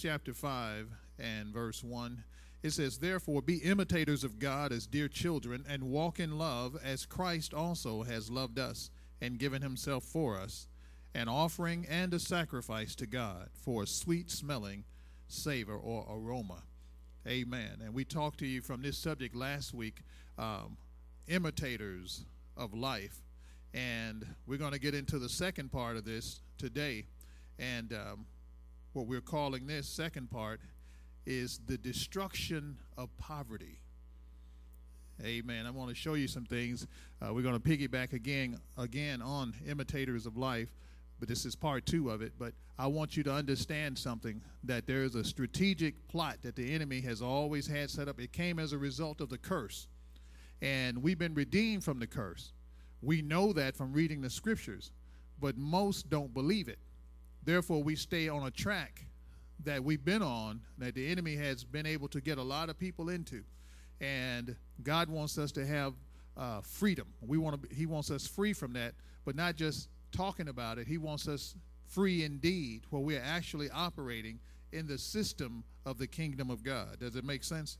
Chapter 5 and verse 1, it says, Therefore be imitators of God as dear children, and walk in love as Christ also has loved us and given himself for us, an offering and a sacrifice to God for a sweet smelling savor or aroma. Amen. And we talked to you from this subject last week, um, imitators of life. And we're going to get into the second part of this today. And um, what we're calling this second part is the destruction of poverty. Amen. I want to show you some things. Uh, we're going to piggyback again, again on imitators of life, but this is part two of it. But I want you to understand something that there is a strategic plot that the enemy has always had set up. It came as a result of the curse, and we've been redeemed from the curse. We know that from reading the scriptures, but most don't believe it. Therefore, we stay on a track that we've been on that the enemy has been able to get a lot of people into. And God wants us to have uh, freedom. We want to. He wants us free from that, but not just talking about it. He wants us free indeed, where we are actually operating in the system of the kingdom of God. Does it make sense?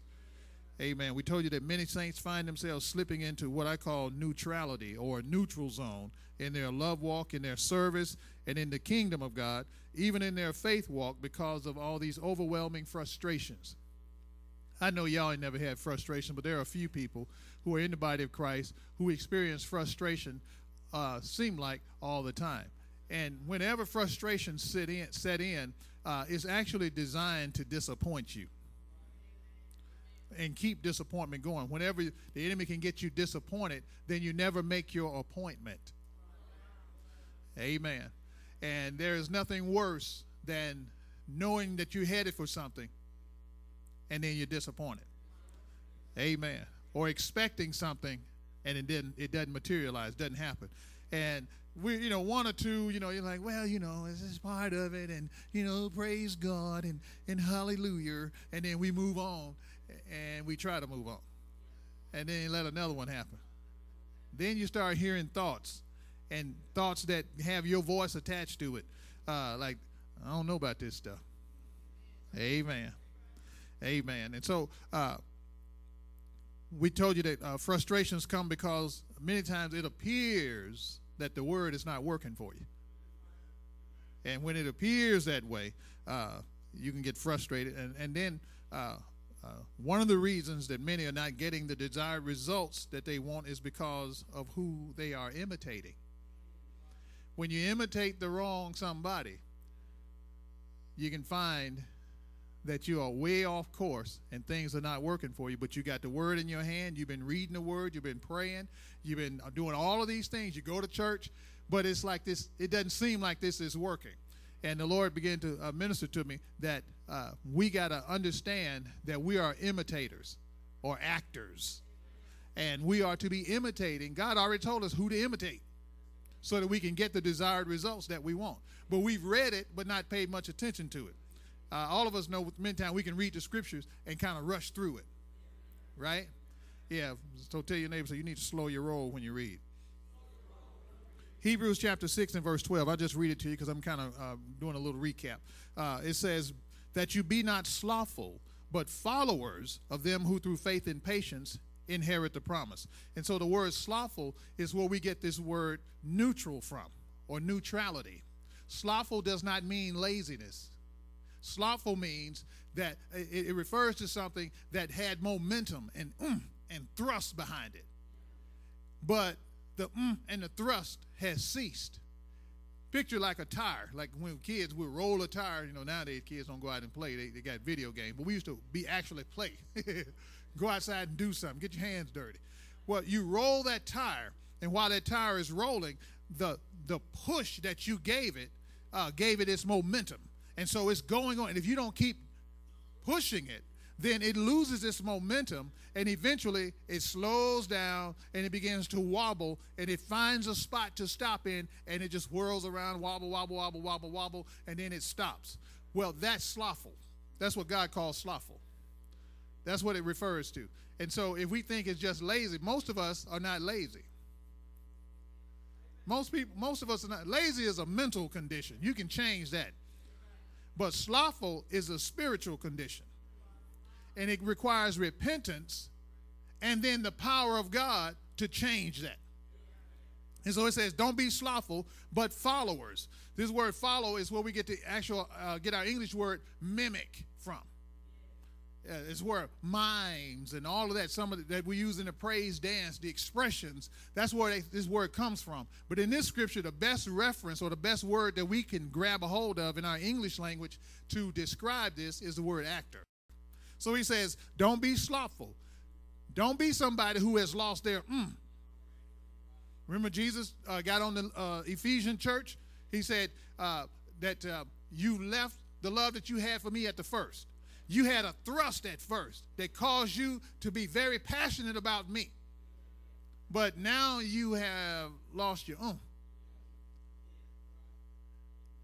Amen. We told you that many saints find themselves slipping into what I call neutrality or neutral zone in their love walk, in their service, and in the kingdom of God, even in their faith walk because of all these overwhelming frustrations. I know y'all ain't never had frustration, but there are a few people who are in the body of Christ who experience frustration, uh, seem like all the time. And whenever frustration set in, set in uh, it's actually designed to disappoint you and keep disappointment going. Whenever the enemy can get you disappointed, then you never make your appointment. Amen. And there is nothing worse than knowing that you're headed for something and then you're disappointed. Amen. Or expecting something and it didn't it doesn't materialize, doesn't happen. And we you know one or two you know you're like well you know this is part of it and you know praise god and and hallelujah and then we move on and we try to move on. And then let another one happen. Then you start hearing thoughts and thoughts that have your voice attached to it. Uh, like, I don't know about this stuff. Amen. Amen. And so uh, we told you that uh, frustrations come because many times it appears that the word is not working for you. And when it appears that way, uh, you can get frustrated. And, and then uh, uh, one of the reasons that many are not getting the desired results that they want is because of who they are imitating. When you imitate the wrong somebody, you can find that you are way off course and things are not working for you, but you got the word in your hand, you've been reading the word, you've been praying, you've been doing all of these things, you go to church, but it's like this, it doesn't seem like this is working. And the Lord began to uh, minister to me that uh, we got to understand that we are imitators or actors. And we are to be imitating. God already told us who to imitate so that we can get the desired results that we want. But we've read it, but not paid much attention to it. Uh, all of us know times we can read the scriptures and kind of rush through it, right? Yeah, so tell your neighbor, so you need to slow your roll when you read. Hebrews chapter 6 and verse 12. I'll just read it to you because I'm kind of uh, doing a little recap. Uh, it says, That you be not slothful, but followers of them who through faith and patience inherit the promise. And so the word slothful is where we get this word neutral from, or neutrality. Slothful does not mean laziness. Slothful means that it, refers to something that had momentum and mm, and thrust behind it. But the mm and the thrust has ceased. Picture like a tire, like when kids would roll a tire. You know, nowadays kids don't go out and play; they, they got video games. But we used to be actually play, go outside and do something, get your hands dirty. Well, you roll that tire, and while that tire is rolling, the the push that you gave it uh, gave it its momentum, and so it's going on. And if you don't keep pushing it, then it loses its momentum and eventually it slows down and it begins to wobble and it finds a spot to stop in and it just whirls around, wobble, wobble, wobble, wobble, wobble, and then it stops. Well, that's slothful. That's what God calls slothful. That's what it refers to. And so if we think it's just lazy, most of us are not lazy. Most people, most of us are not lazy is a mental condition. You can change that. But slothful is a spiritual condition and it requires repentance and then the power of God to change that. And so it says, don't be slothful, but followers. This word follow is where we get the actual, uh, get our English word mimic from. Uh, it's where mimes and all of that, some of the, that we use in the praise dance, the expressions, that's where they, this word comes from. But in this scripture, the best reference or the best word that we can grab a hold of in our English language to describe this is the word actor. So he says, don't be slothful. Don't be somebody who has lost their mm. Remember, Jesus uh, got on the uh, Ephesian church? He said uh, that uh, you left the love that you had for me at the first. You had a thrust at first that caused you to be very passionate about me. But now you have lost your own.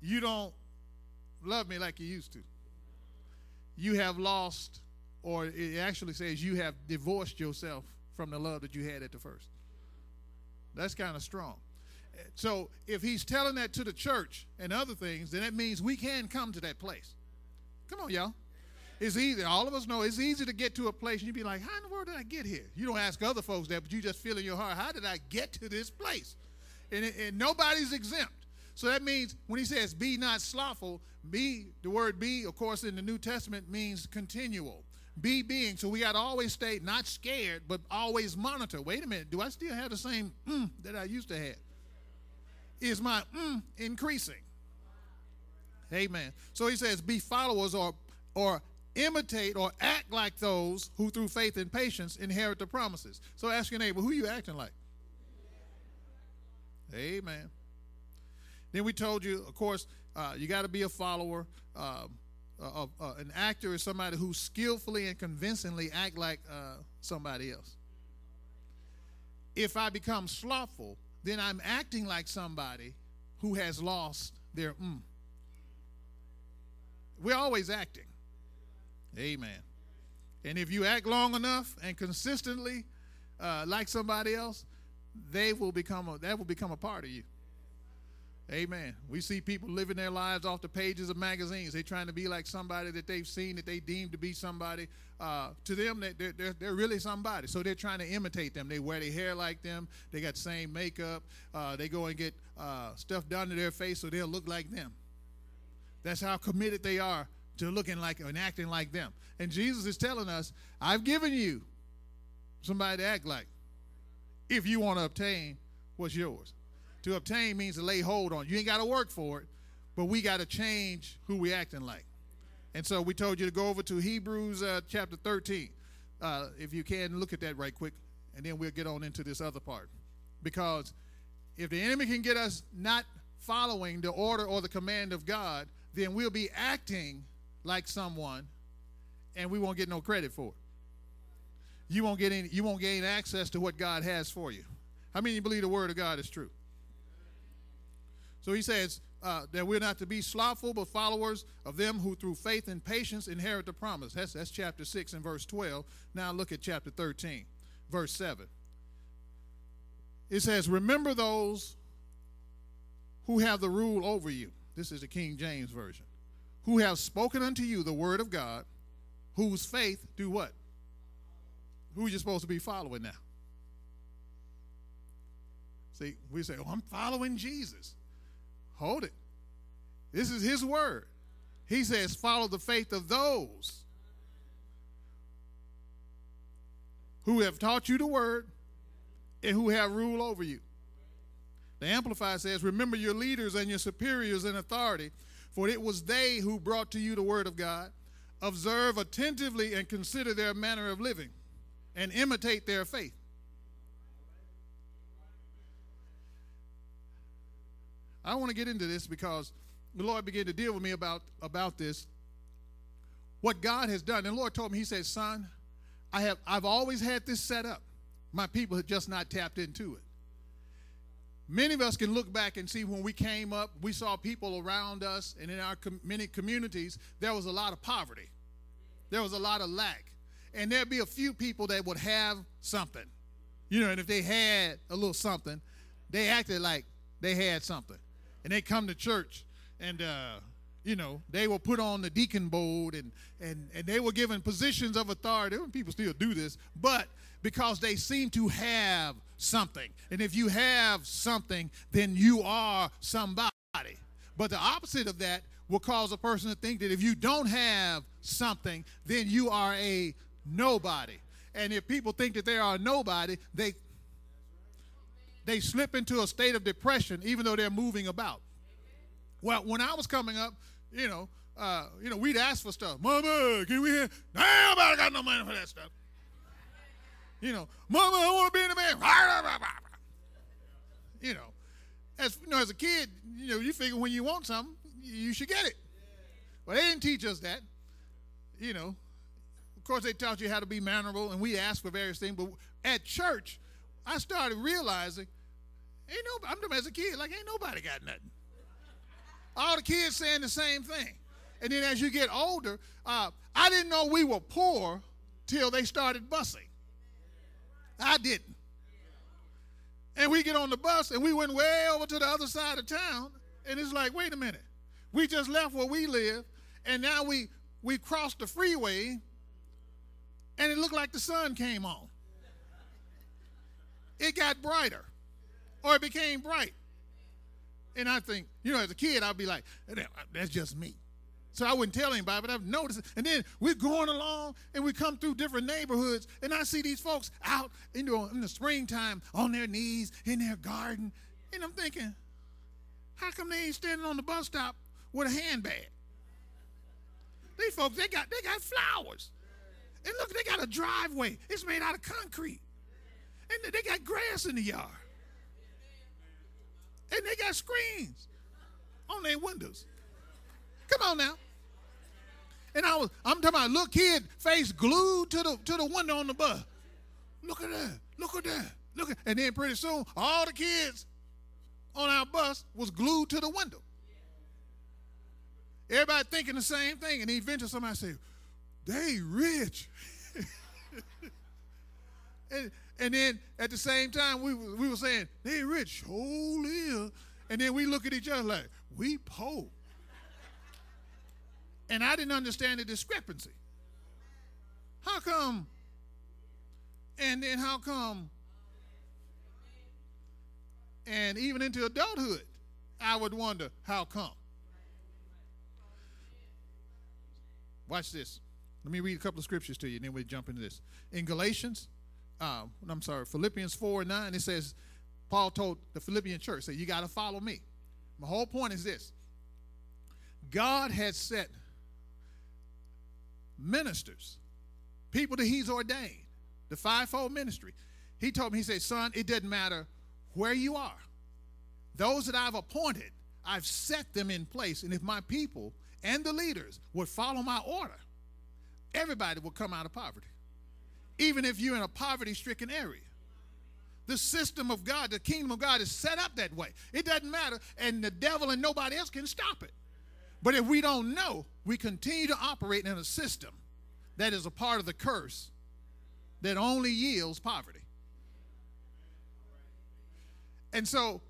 You don't love me like you used to. You have lost or it actually says you have divorced yourself from the love that you had at the first. That's kind of strong. So if he's telling that to the church and other things, then that means we can come to that place. Come on, y'all. It's easy. All of us know it's easy to get to a place and you be like, how in the world did I get here? You don't ask other folks that, but you just feel in your heart, how did I get to this place? And, and nobody's exempt. So that means when he says be not slothful, be, the word be, of course, in the New Testament means continual be being. So we got to always stay not scared, but always monitor. Wait a minute, do I still have the same mm that I used to have? Is my mm increasing? Amen. So he says, be followers or or imitate or act like those who through faith and patience inherit the promises. So ask your neighbor, who are you acting like? Amen. Then we told you, of course, uh, you got to be a follower. Um, uh, uh, an actor is somebody who skillfully and convincingly act like uh, somebody else. If I become slothful, then I'm acting like somebody who has lost their mm. We're always acting. Amen. And if you act long enough and consistently uh, like somebody else, they will become a, that will become a part of you. Amen. We see people living their lives off the pages of magazines. They're trying to be like somebody that they've seen that they deem to be somebody. Uh, to them, they're, they're, they're, really somebody. So they're trying to imitate them. They wear their hair like them. They got the same makeup. Uh, they go and get uh, stuff done to their face so they'll look like them. That's how committed they are to looking like and acting like them. And Jesus is telling us, I've given you somebody to act like if you want to obtain what's yours. To obtain means to lay hold on. You ain't got to work for it, but we got to change who we acting like. And so we told you to go over to Hebrews uh, chapter 13. Uh, if you can, look at that right quick, and then we'll get on into this other part. Because if the enemy can get us not following the order or the command of God, then we'll be acting like someone, and we won't get no credit for it. You won't get any, you won't gain access to what God has for you. How many you believe the word of God is true? So he says uh, that we're not to be slothful, but followers of them who through faith and patience inherit the promise. That's, that's chapter 6 and verse 12. Now look at chapter 13, verse 7. It says, Remember those who have the rule over you. This is the King James Version. Who have spoken unto you the word of God, whose faith do what? Who you supposed to be following now? See, we say, Oh, I'm following Jesus. Hold it. This is his word. He says, follow the faith of those who have taught you the word and who have rule over you. The Amplified says, Remember your leaders and your superiors in authority, for it was they who brought to you the word of God. Observe attentively and consider their manner of living and imitate their faith. I want to get into this because the Lord began to deal with me about, about this. What God has done. And the Lord told me, He said, Son, I have I've always had this set up. My people have just not tapped into it. Many of us can look back and see when we came up, we saw people around us and in our com- many communities, there was a lot of poverty. There was a lot of lack. And there'd be a few people that would have something. You know, and if they had a little something, they acted like they had something. And they come to church and uh, you know, they were put on the deacon board and and and they were given positions of authority. People still do this, but because they seem to have something. And if you have something, then you are somebody. But the opposite of that will cause a person to think that if you don't have something, then you are a nobody. And if people think that they are nobody, they they slip into a state of depression even though they're moving about. Well, when I was coming up, you know, uh, you know, we'd ask for stuff. Mama, can we have? I got no money for that stuff. You know, Mama, I want to be in the band. You know, as you know, as a kid, you know, you figure when you want something, you should get it. But they didn't teach us that. You know, of course, they taught you how to be mannerable, and we asked for various things. But at church, I started realizing, ain't no, I'm as a kid, like ain't nobody got nothing. All the kids saying the same thing. And then as you get older, uh, I didn't know we were poor till they started busing. I didn't. And we get on the bus and we went way over to the other side of town. And it's like, wait a minute. We just left where we live, and now we we crossed the freeway, and it looked like the sun came on. It got brighter, or it became bright. And I think, you know, as a kid, I'd be like, that's just me. So I wouldn't tell anybody, but I've noticed. And then we're going along and we come through different neighborhoods, and I see these folks out in the, in the springtime on their knees in their garden. And I'm thinking, how come they ain't standing on the bus stop with a handbag? These folks, they got they got flowers. And look, they got a driveway. It's made out of concrete. And they got grass in the yard. And they got screens on their windows. Come on now. And I was, I'm talking about little kid face glued to the to the window on the bus. Look at that. Look at that. Look at and then pretty soon all the kids on our bus was glued to the window. Everybody thinking the same thing, and eventually somebody said, they rich. and, and then at the same time, we, we were saying, they rich, holy. And then we look at each other like, we poor. And I didn't understand the discrepancy. How come? And then how come? And even into adulthood, I would wonder, how come? Watch this. Let me read a couple of scriptures to you, and then we jump into this. In Galatians, uh, I'm sorry, Philippians 4 and 9, it says, Paul told the Philippian church, say, you got to follow me. My whole point is this God has set ministers, people that he's ordained, the fivefold ministry. He told me, he said, son, it doesn't matter where you are. Those that I've appointed, I've set them in place. And if my people and the leaders would follow my order, everybody will come out of poverty. Even if you're in a poverty stricken area. The system of God, the kingdom of God is set up that way. It doesn't matter, and the devil and nobody else can stop it. But if we don't know, we continue to operate in a system that is a part of the curse that only yields poverty. And so,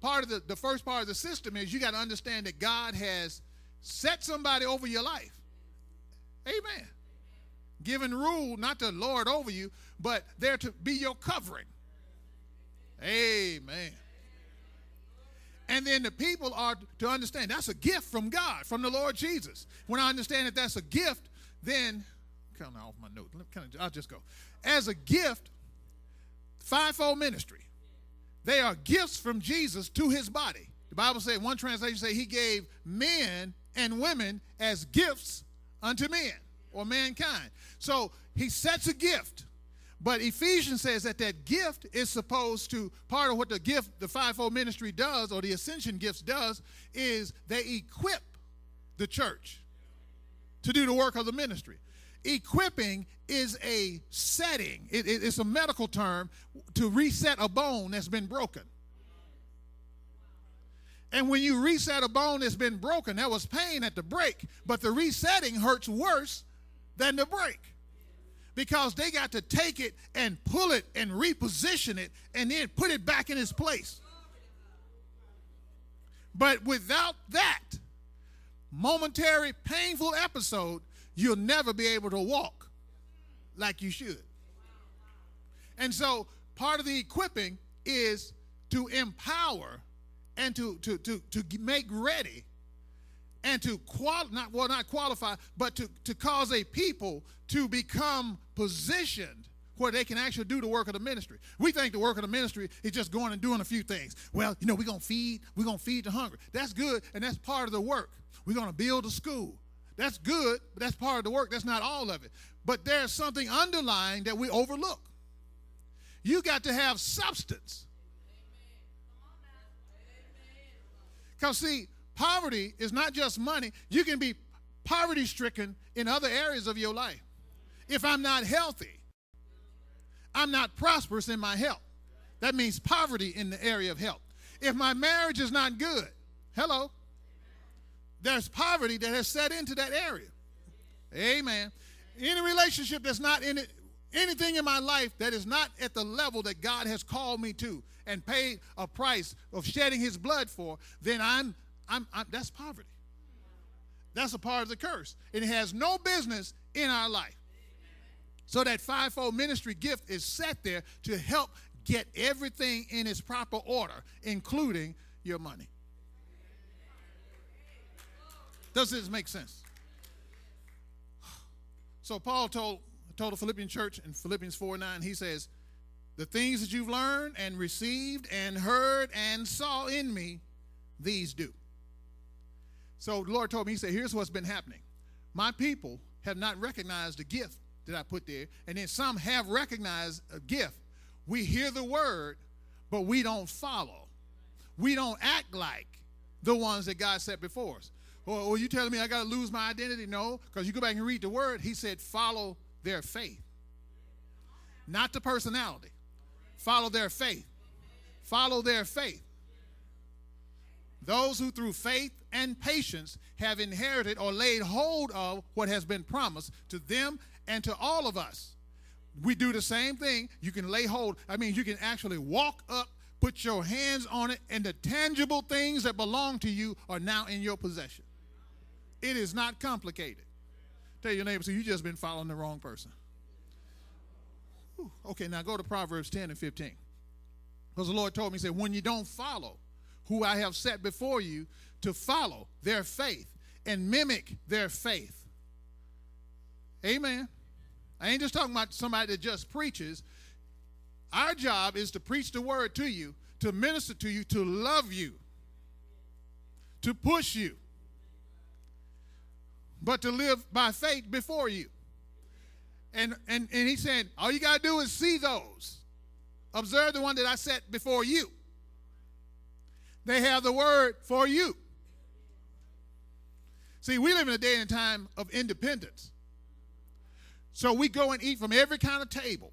part of the, the first part of the system is you got to understand that God has set somebody over your life. Amen. Given rule, not to lord over you, but there to be your covering. Amen. And then the people are to understand that's a gift from God, from the Lord Jesus. When I understand that that's a gift, then kind of off my note. I'll just go. As a gift, fivefold ministry. They are gifts from Jesus to his body. The Bible says, one translation say he gave men and women as gifts unto men or mankind. So he sets a gift. But Ephesians says that that gift is supposed to, part of what the gift, the fivefold ministry does, or the ascension gifts does, is they equip the church to do the work of the ministry. Equipping is a setting, it, it, it's a medical term to reset a bone that's been broken. And when you reset a bone that's been broken, there was pain at the break, but the resetting hurts worse than the break because they got to take it and pull it and reposition it and then put it back in its place. But without that momentary painful episode, you'll never be able to walk like you should. And so part of the equipping is to empower and to, to, to, to make ready and to qual not well not qualify but to, to cause a people to become positioned where they can actually do the work of the ministry. We think the work of the ministry is just going and doing a few things. Well, you know, we're gonna feed, we're gonna feed the hungry. That's good, and that's part of the work. We're gonna build a school. That's good, but that's part of the work. That's not all of it. But there's something underlying that we overlook. You got to have substance. Because, see, poverty is not just money. You can be poverty stricken in other areas of your life. If I'm not healthy, I'm not prosperous in my health. That means poverty in the area of health. If my marriage is not good, hello, there's poverty that has set into that area. Amen. Any relationship that's not in it, anything in my life that is not at the level that God has called me to, and paid a price of shedding his blood for, then I'm, I'm, I'm that's poverty. That's a part of the curse. It has no business in our life. So that fivefold ministry gift is set there to help get everything in its proper order, including your money. Does this make sense? So Paul told, told the Philippian church in Philippians 4 9, he says, the things that you've learned and received and heard and saw in me, these do. So the Lord told me, He said, Here's what's been happening. My people have not recognized the gift that I put there, and then some have recognized a gift. We hear the word, but we don't follow. We don't act like the ones that God set before us. Well, well you telling me I got to lose my identity? No, because you go back and read the word. He said, follow their faith, not the personality. Follow their faith. Follow their faith. Those who through faith and patience have inherited or laid hold of what has been promised to them and to all of us. We do the same thing. You can lay hold. I mean, you can actually walk up, put your hands on it, and the tangible things that belong to you are now in your possession. It is not complicated. Tell your neighbor, so you just been following the wrong person. Okay, now go to Proverbs 10 and 15. Because the Lord told me, He said, when you don't follow who I have set before you to follow their faith and mimic their faith. Amen. I ain't just talking about somebody that just preaches. Our job is to preach the word to you, to minister to you, to love you, to push you, but to live by faith before you. And, and, and he said, all you got to do is see those. Observe the one that I set before you. They have the word for you. See, we live in a day and time of independence. So we go and eat from every kind of table.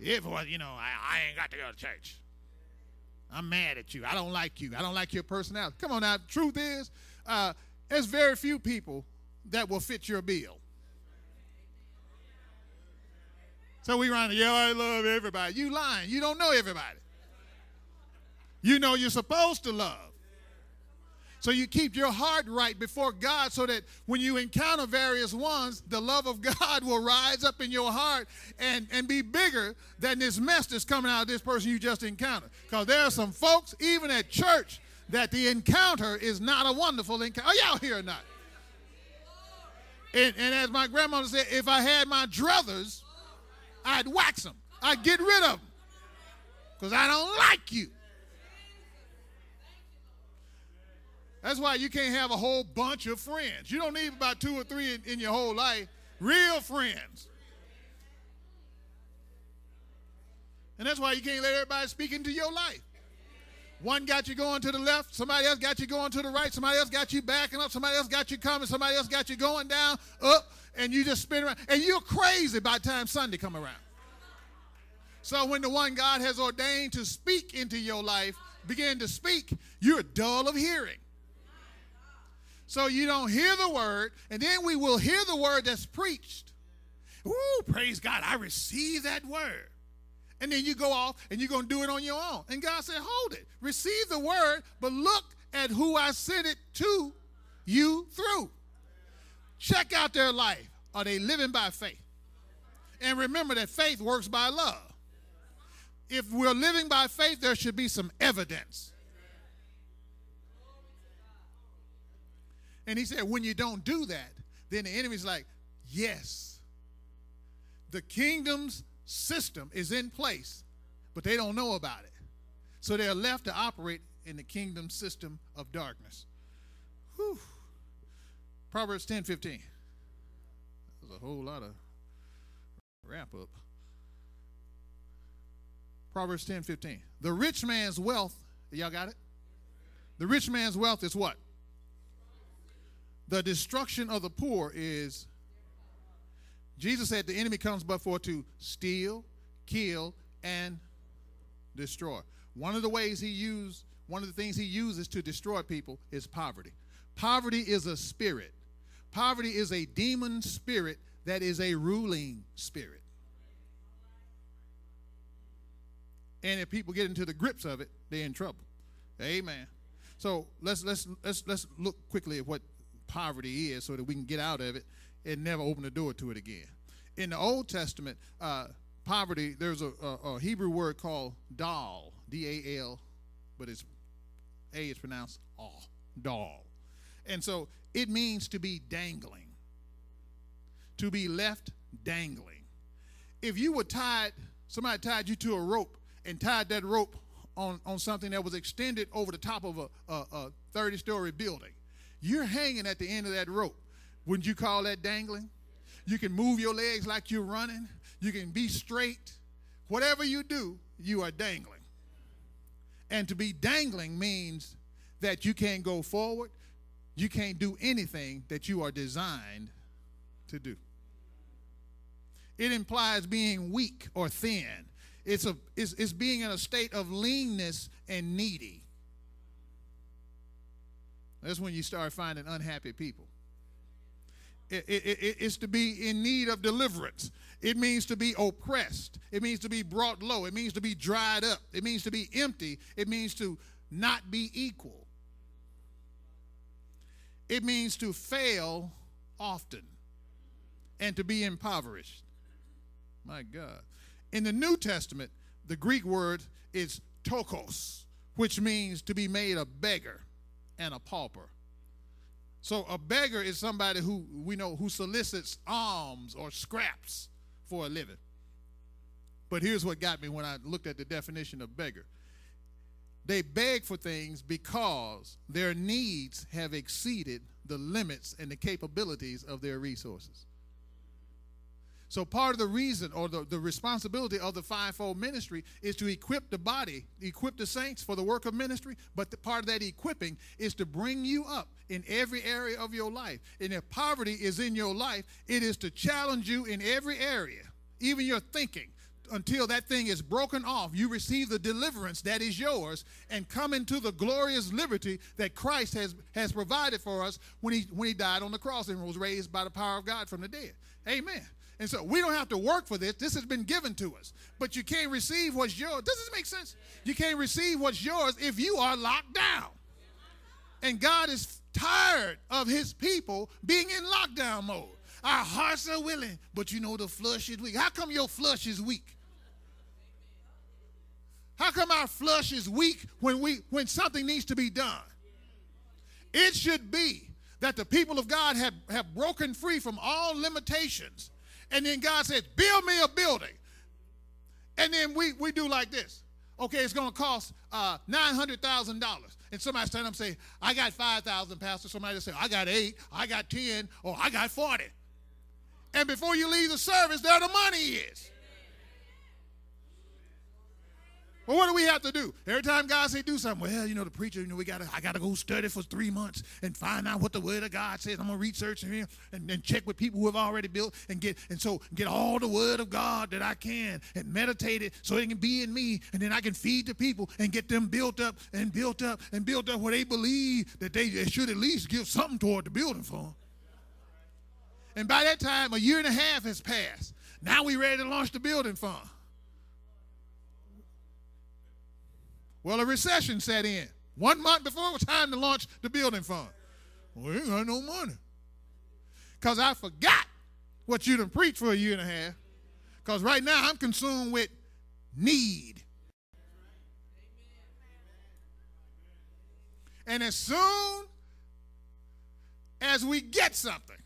If, you know, I, I ain't got to go to church. I'm mad at you. I don't like you. I don't like your personality. Come on now. The truth is, uh, there's very few people that will fit your bill. So we run, yeah, I love everybody. You lying. You don't know everybody. You know you're supposed to love. So you keep your heart right before God so that when you encounter various ones, the love of God will rise up in your heart and, and be bigger than this mess that's coming out of this person you just encountered. Because there are some folks, even at church, that the encounter is not a wonderful encounter. Are y'all here or not? And, and as my grandmother said, if I had my druthers, I'd wax them. I'd get rid of them because I don't like you. That's why you can't have a whole bunch of friends. You don't need about two or three in, in your whole life. Real friends. And that's why you can't let everybody speak into your life. One got you going to the left, somebody else got you going to the right, somebody else got you backing up, somebody else got you coming, somebody else got you going down, up, and you just spin around. And you're crazy by the time Sunday come around. So when the one God has ordained to speak into your life begin to speak, you're dull of hearing. So you don't hear the word, and then we will hear the word that's preached. Ooh, praise God, I receive that word. And then you go off and you're going to do it on your own. And God said, hold it. Receive the word, but look at who I sent it to you through. Check out their life. Are they living by faith? And remember that faith works by love. If we're living by faith, there should be some evidence. And he said, when you don't do that, then the enemy's like, yes, the kingdom's system is in place, but they don't know about it. So they're left to operate in the kingdom system of darkness. Whew. Proverbs 10 15. There's a whole lot of wrap up. Proverbs 10 15. The rich man's wealth, y'all got it? The rich man's wealth is what? The destruction of the poor is Jesus said the enemy comes but for to steal, kill, and destroy. One of the ways he used, one of the things he uses to destroy people is poverty. Poverty is a spirit. Poverty is a demon spirit that is a ruling spirit. And if people get into the grips of it, they're in trouble. Amen. So let's let's let's let's look quickly at what poverty is so that we can get out of it and never open the door to it again. In the Old Testament, uh, poverty, there's a, a, a, Hebrew word called dal, D A L, but it's A is pronounced all, dal. And so it means to be dangling, to be left dangling. If you were tied, somebody tied you to a rope and tied that rope on, on something that was extended over the top of a, a, a 30 story building, you're hanging at the end of that rope. Wouldn't you call that dangling? You can move your legs like you're running. You can be straight. Whatever you do, you are dangling. And to be dangling means that you can't go forward. You can't do anything that you are designed to do. It implies being weak or thin. It's, a, it's, it's being in a state of leanness and needy. That's when you start finding unhappy people. It, it, it, it's to be in need of deliverance. It means to be oppressed. It means to be brought low. It means to be dried up. It means to be empty. It means to not be equal. It means to fail often and to be impoverished. My God. In the New Testament, the Greek word is ptochos, which means to be made a beggar and a pauper. So a beggar is somebody who we know who solicits alms or scraps for a living. But here's what got me when I looked at the definition of beggar. They beg for things because their needs have exceeded the limits and the capabilities of their resources. So part of the reason or the, the responsibility of the fivefold ministry is to equip the body, equip the saints for the work of ministry, but the part of that equipping is to bring you up in every area of your life. And if poverty is in your life, it is to challenge you in every area, even your thinking, until that thing is broken off, you receive the deliverance that is yours and come into the glorious liberty that Christ has, has provided for us when he, when he died on the cross and was raised by the power of God from the dead. Amen. And so we don't have to work for this. This has been given to us. But you can't receive what's yours. Does this make sense? You can't receive what's yours if you are locked down. And God is tired of his people being in lockdown mode. Our hearts are willing, but you know the flush is weak. How come your flush is weak? How come our flush is weak when we when something needs to be done? It should be that the people of God have, have broken free from all limitations and then God says, build me a building. And then we, we do like this. Okay, it's going to cost uh, $900,000. And somebody stand up and say, I got 5,000, Pastor. Somebody say, I got eight, I got 10, or I got 40. And before you leave the service, there the money is. Well, what do we have to do? Every time God say do something, well, you know, the preacher, you know, we gotta I gotta go study for three months and find out what the word of God says. I'm gonna research here and, and check with people who have already built and get and so get all the word of God that I can and meditate it so it can be in me, and then I can feed the people and get them built up and built up and built up where they believe that they should at least give something toward the building for And by that time, a year and a half has passed. Now we're ready to launch the building fund. Well, a recession set in. One month before it was time to launch the building fund. We ain't got no money. Because I forgot what you done preached for a year and a half. Because right now I'm consumed with need. And as soon as we get something,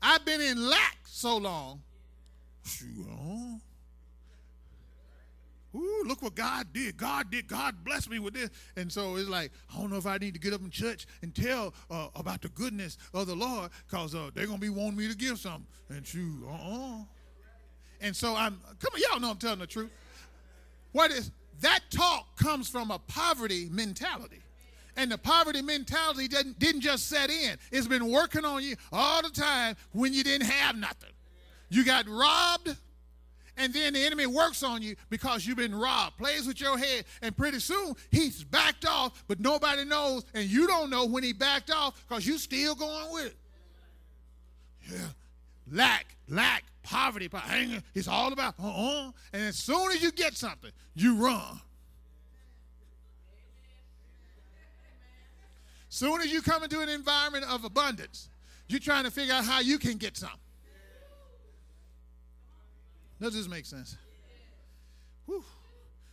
I've been in lack so long. Shoot, Look what God did. God did. God blessed me with this. And so it's like, I don't know if I need to get up in church and tell uh, about the goodness of the Lord because uh, they're going to be wanting me to give something. And you, uh-uh. And so I'm, come on, y'all know I'm telling the truth. What is, that talk comes from a poverty mentality. And the poverty mentality didn't, didn't just set in. It's been working on you all the time when you didn't have nothing. You got robbed and then the enemy works on you because you've been robbed, plays with your head, and pretty soon he's backed off, but nobody knows, and you don't know when he backed off because you still going with it. Yeah. Lack, lack, poverty, anger. It's all about uh-uh. And as soon as you get something, you run. Soon as you come into an environment of abundance, you're trying to figure out how you can get something. Does this make sense? Whew.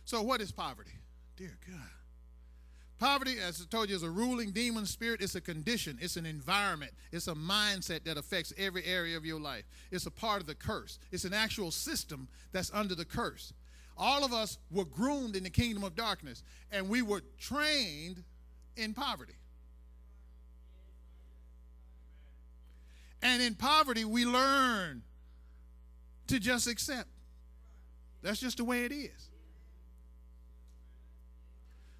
So, what is poverty? Dear God. Poverty, as I told you, is a ruling demon spirit. It's a condition, it's an environment, it's a mindset that affects every area of your life. It's a part of the curse, it's an actual system that's under the curse. All of us were groomed in the kingdom of darkness, and we were trained in poverty. And in poverty, we learn to just accept. That's just the way it is.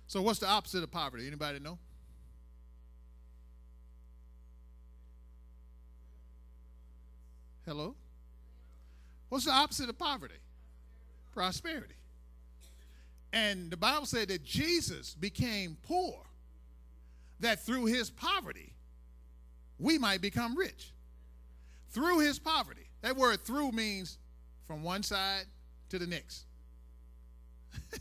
So what's the opposite of poverty? Anybody know? Hello? What's the opposite of poverty? Prosperity. And the Bible said that Jesus became poor, that through his poverty, we might become rich. Through his poverty. That word through means from one side to the next.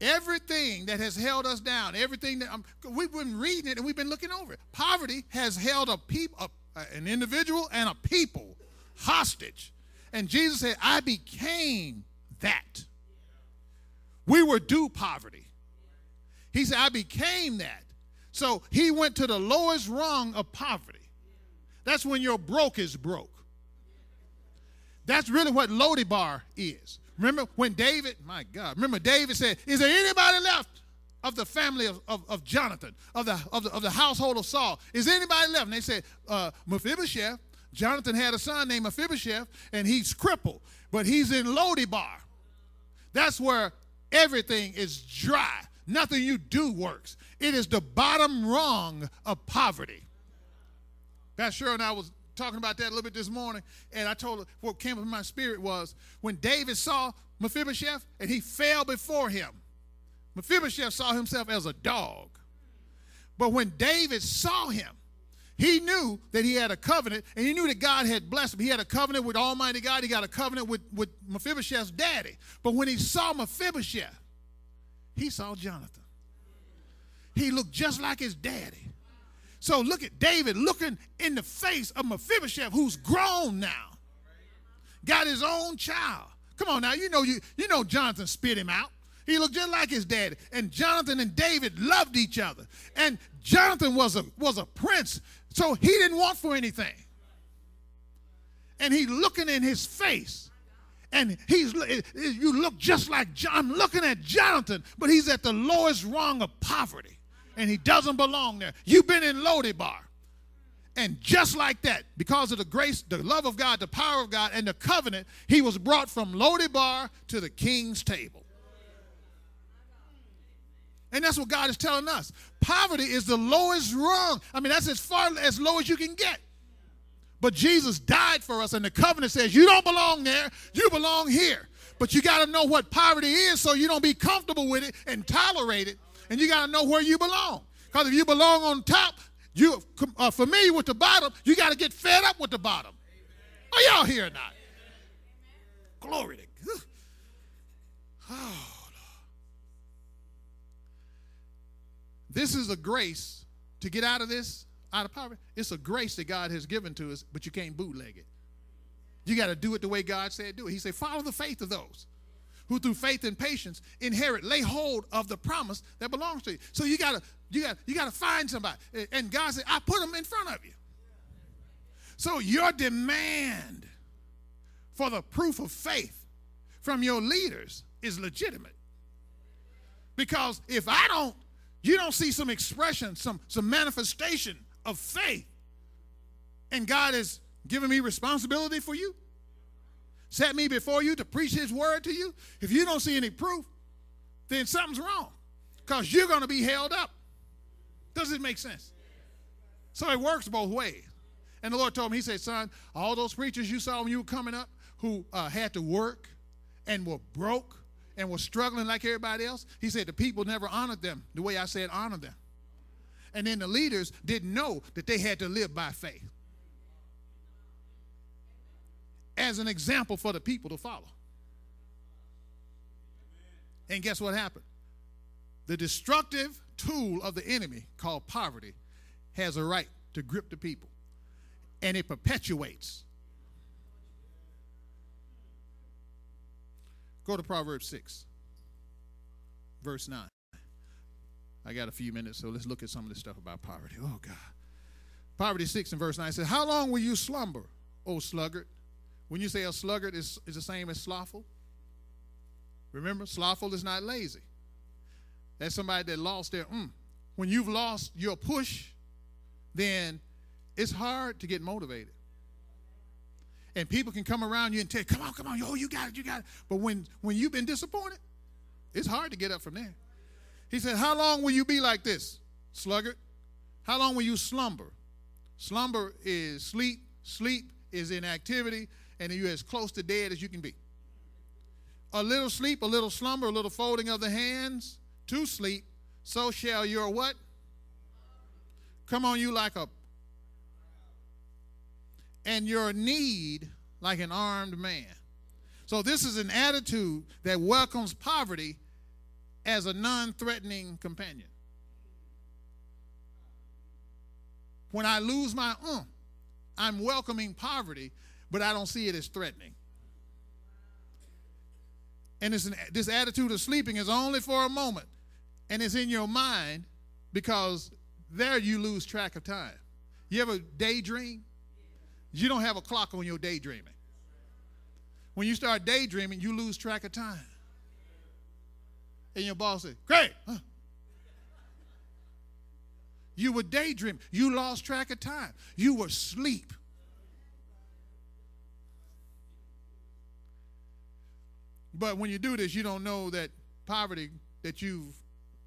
everything that has held us down, everything that um, we've been reading it and we've been looking over it. Poverty has held a people, an individual and a people hostage. And Jesus said, I became that. We were due poverty. He said, I became that. So he went to the lowest rung of poverty. That's when your broke is broke. That's really what Lo-debar is. Remember when David, my God, remember David said, Is there anybody left of the family of, of, of Jonathan, of the, of, the, of the household of Saul? Is anybody left? And they said, uh, Mephibosheth. Jonathan had a son named Mephibosheth, and he's crippled, but he's in Lo-debar. That's where everything is dry. Nothing you do works. It is the bottom rung of poverty. Pastor Cheryl and I was talking about that a little bit this morning, and I told her what came up in my spirit was when David saw Mephibosheth and he fell before him. Mephibosheth saw himself as a dog. But when David saw him, he knew that he had a covenant, and he knew that God had blessed him. He had a covenant with Almighty God. He got a covenant with, with Mephibosheth's daddy. But when he saw Mephibosheth, he saw Jonathan. He looked just like his daddy. So look at David looking in the face of Mephibosheth, who's grown now, got his own child. Come on now, you know you you know Jonathan spit him out. He looked just like his daddy. And Jonathan and David loved each other. And Jonathan was a was a prince, so he didn't want for anything. And he looking in his face. And he's you look just like John. I'm looking at Jonathan, but he's at the lowest rung of poverty and he doesn't belong there. You've been in Lo-debar. And just like that, because of the grace, the love of God, the power of God, and the covenant, he was brought from Lo-debar to the king's table. And that's what God is telling us. Poverty is the lowest rung. I mean, that's as far as low as you can get. But Jesus died for us, and the covenant says you don't belong there, you belong here. But you got to know what poverty is so you don't be comfortable with it and tolerate it. And you got to know where you belong. Because if you belong on top, you are uh, familiar with the bottom, you got to get fed up with the bottom. Are y'all here or not? Glory to God. Oh. This is a grace to get out of this, out of poverty. It's a grace that God has given to us, but you can't bootleg it. You got to do it the way God said do it. He said, follow the faith of those who through faith and patience inherit, lay hold of the promise that belongs to you. So you gotta, you gotta, you gotta find somebody. And God said, I put them in front of you. So your demand for the proof of faith from your leaders is legitimate. Because if I don't you don't see some expression, some, some manifestation of faith, and God has given me responsibility for you, set me before you to preach His word to you, if you don't see any proof, then something's wrong because you're going to be held up. Does it make sense? So it works both ways. And the Lord told me, He said, Son, all those preachers you saw when you were coming up who uh, had to work and were broke and were struggling like everybody else, he said the people never honored them the way I said honor them. And then the leaders didn't know that they had to live by faith as an example for the people to follow. And guess what happened? The destructive tool of the enemy called poverty has a right to grip the people, and it perpetuates Go to Proverbs 6, verse 9. I got a few minutes, so let's look at some of this stuff about poverty. Oh, God. Poverty 6 and verse 9 says, How long will you slumber, O sluggard? When you say a sluggard is, is the same as slothful. Remember, slothful is not lazy. That's somebody that lost their mm. When you've lost your push, then it's hard to get motivated and people can come around you and tell you, come on, come on, oh, you got it, you got it. But when, when you've been disappointed, it's hard to get up from there. He said, How long will you be like this, sluggard? How long will you slumber? Slumber is sleep, sleep is inactivity, and you're as close to dead as you can be. A little sleep, a little slumber, a little folding of the hands to sleep, so shall your what? Come on you like a and your need like an armed man. So, this is an attitude that welcomes poverty as a non threatening companion. When I lose my um, I'm welcoming poverty, but I don't see it as threatening. And an, this attitude of sleeping is only for a moment, and it's in your mind because there you lose track of time. You ever daydream? You don't have a clock on your daydreaming. When you start daydreaming, you lose track of time. And your boss said, Great. Huh? You were daydreaming. You lost track of time. You were asleep. But when you do this, you don't know that poverty that you've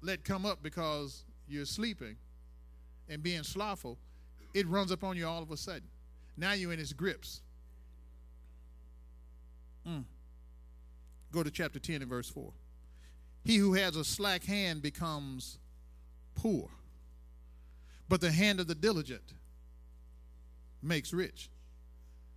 let come up because you're sleeping and being slothful, it runs up on you all of a sudden. Now you're in its grips. Mm. Go to chapter 10 and verse 4. He who has a slack hand becomes poor, but the hand of the diligent makes rich.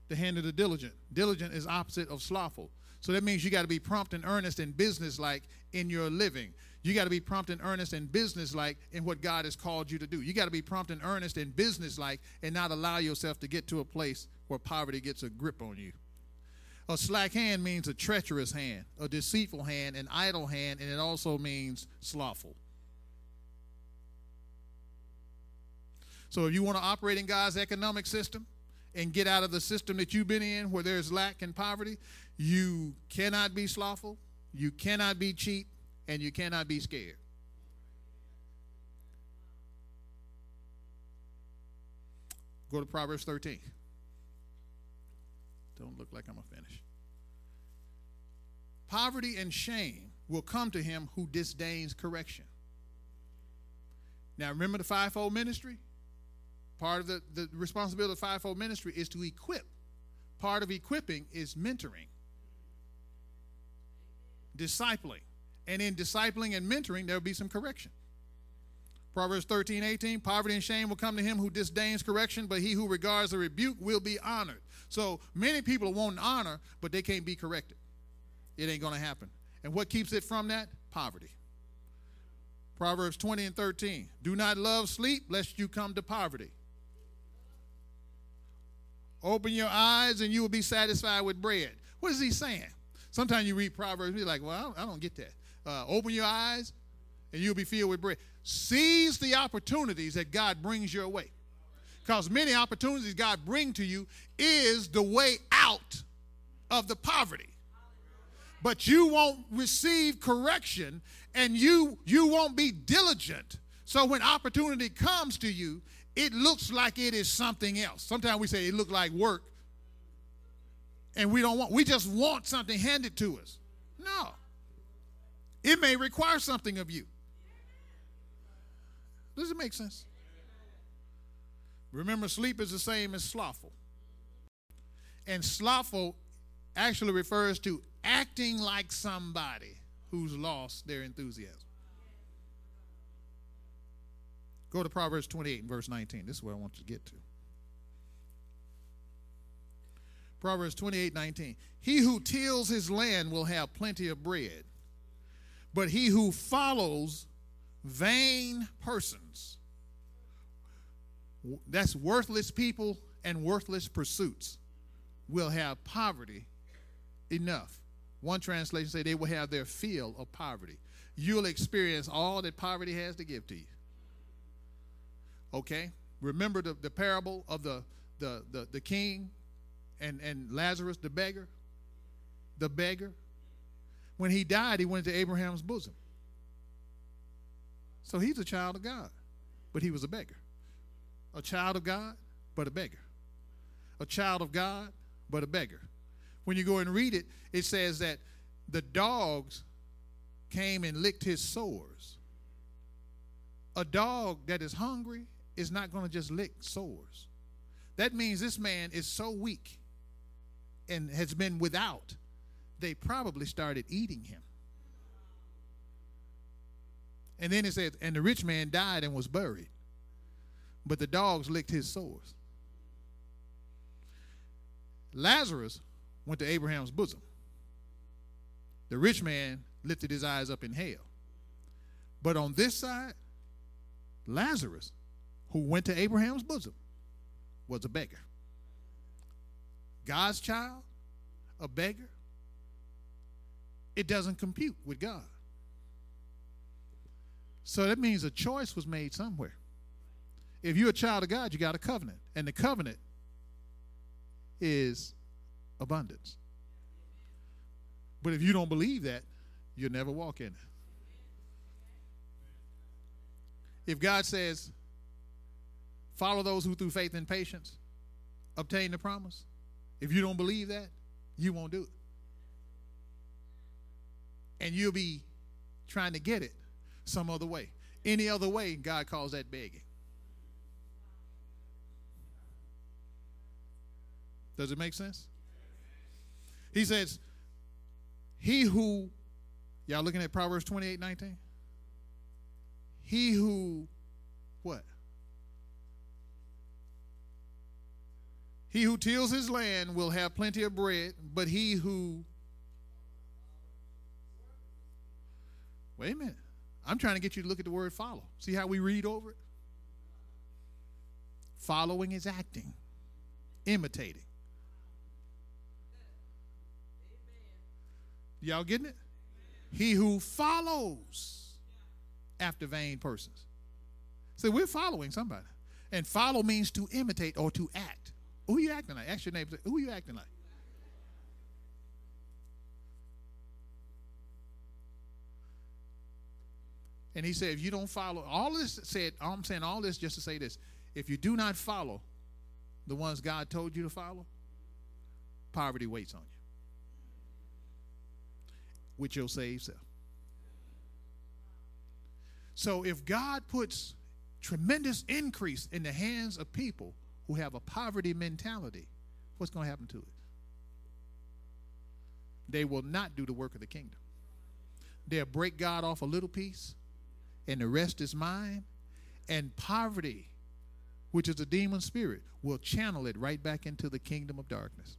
The hand of the diligent. Diligent is opposite of slothful. So that means you got to be prompt and earnest and businesslike in your living. You got to be prompt and earnest and businesslike in what God has called you to do. You got to be prompt and earnest and businesslike and not allow yourself to get to a place where poverty gets a grip on you. A slack hand means a treacherous hand, a deceitful hand, an idle hand, and it also means slothful. So if you want to operate in God's economic system and get out of the system that you've been in where there's lack and poverty, you cannot be slothful, you cannot be cheap, and you cannot be scared. Go to Proverbs 13. Don't look like I'm going to finish. Poverty and shame will come to him who disdains correction. Now, remember the fivefold ministry? Part of the, the responsibility of the fivefold ministry is to equip. Part of equipping is mentoring, discipling. And in discipling and mentoring, there will be some correction. Proverbs 13, 18, poverty and shame will come to him who disdains correction, but he who regards the rebuke will be honored. So many people want honor, but they can't be corrected. It ain't going to happen. And what keeps it from that? Poverty. Proverbs 20 and 13. Do not love sleep, lest you come to poverty. Open your eyes, and you will be satisfied with bread. What is he saying? Sometimes you read Proverbs, and you're like, well, I don't get that. Uh, open your eyes, and you'll be filled with bread. Seize the opportunities that God brings your way. Because many opportunities God bring to you is the way out of the poverty. But you won't receive correction and you you won't be diligent. So when opportunity comes to you, it looks like it is something else. Sometimes we say it looked like work. And we don't want we just want something handed to us. No. It may require something of you. Does it make sense? Remember, sleep is the same as slothful. And slothful actually refers to acting like somebody who's lost their enthusiasm. Go to Proverbs 28 and verse 19. This is where I want you to get to. Proverbs 28 19. He who tills his land will have plenty of bread, but he who follows vain persons. That's worthless people and worthless pursuits will have poverty enough. One translation say they will have their fill of poverty. You'll experience all that poverty has to give to you. Okay? Remember the, the parable of the, the, the, the king and, and Lazarus the beggar? The beggar. When he died, he went to Abraham's bosom. So he's a child of God, but he was a beggar. A child of God, but a beggar. A child of God, but a beggar. When you go and read it, it says that the dogs came and licked his sores. A dog that is hungry is not going to just lick sores. That means this man is so weak and has been without, they probably started eating him. And then it says, and the rich man died and was buried, but the dogs licked his sores. Lazarus went to Abraham's bosom. The rich man lifted his eyes up in hell. But on this side, Lazarus, who went to Abraham's bosom, was a beggar. God's child, a beggar, it doesn't compute with God. So that means a choice was made somewhere. If you're a child of God, you got a covenant. And the covenant is abundance. But if you don't believe that, you'll never walk in it. If God says, follow those who through faith and patience obtain the promise, if you don't believe that, you won't do it. And you'll be trying to get it some other way. Any other way, God calls that begging. Does it make sense? He says, He who, y'all looking at Proverbs 28 19? He who, what? He who tills his land will have plenty of bread, but he who. Wait a minute. I'm trying to get you to look at the word follow. See how we read over it? Following is acting, imitating. Y'all getting it? He who follows after vain persons. So we're following somebody. And follow means to imitate or to act. Who you acting like? Ask your neighbor, who you acting like? And he said, if you don't follow, all this said, I'm saying all this just to say this. If you do not follow the ones God told you to follow, poverty waits on you with your saved self. So if God puts tremendous increase in the hands of people who have a poverty mentality, what's going to happen to it? They will not do the work of the kingdom. They'll break God off a little piece, and the rest is mine. And poverty, which is a demon spirit, will channel it right back into the kingdom of darkness.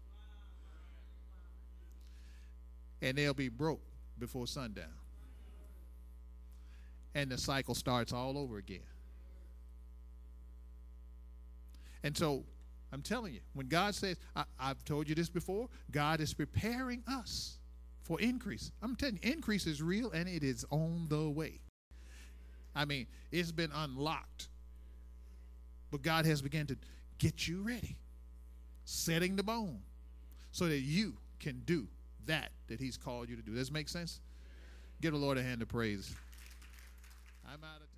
And they'll be broke before sundown. And the cycle starts all over again. And so I'm telling you, when God says, I, have told you this before, God is preparing us for increase. I'm telling you, increase is real and it is on the way. I mean, it's been unlocked. But God has begun to get you ready, setting the bone so that you can do that that He's called you to do. Does this make sense? Give the Lord a hand of praise. I'm out of time.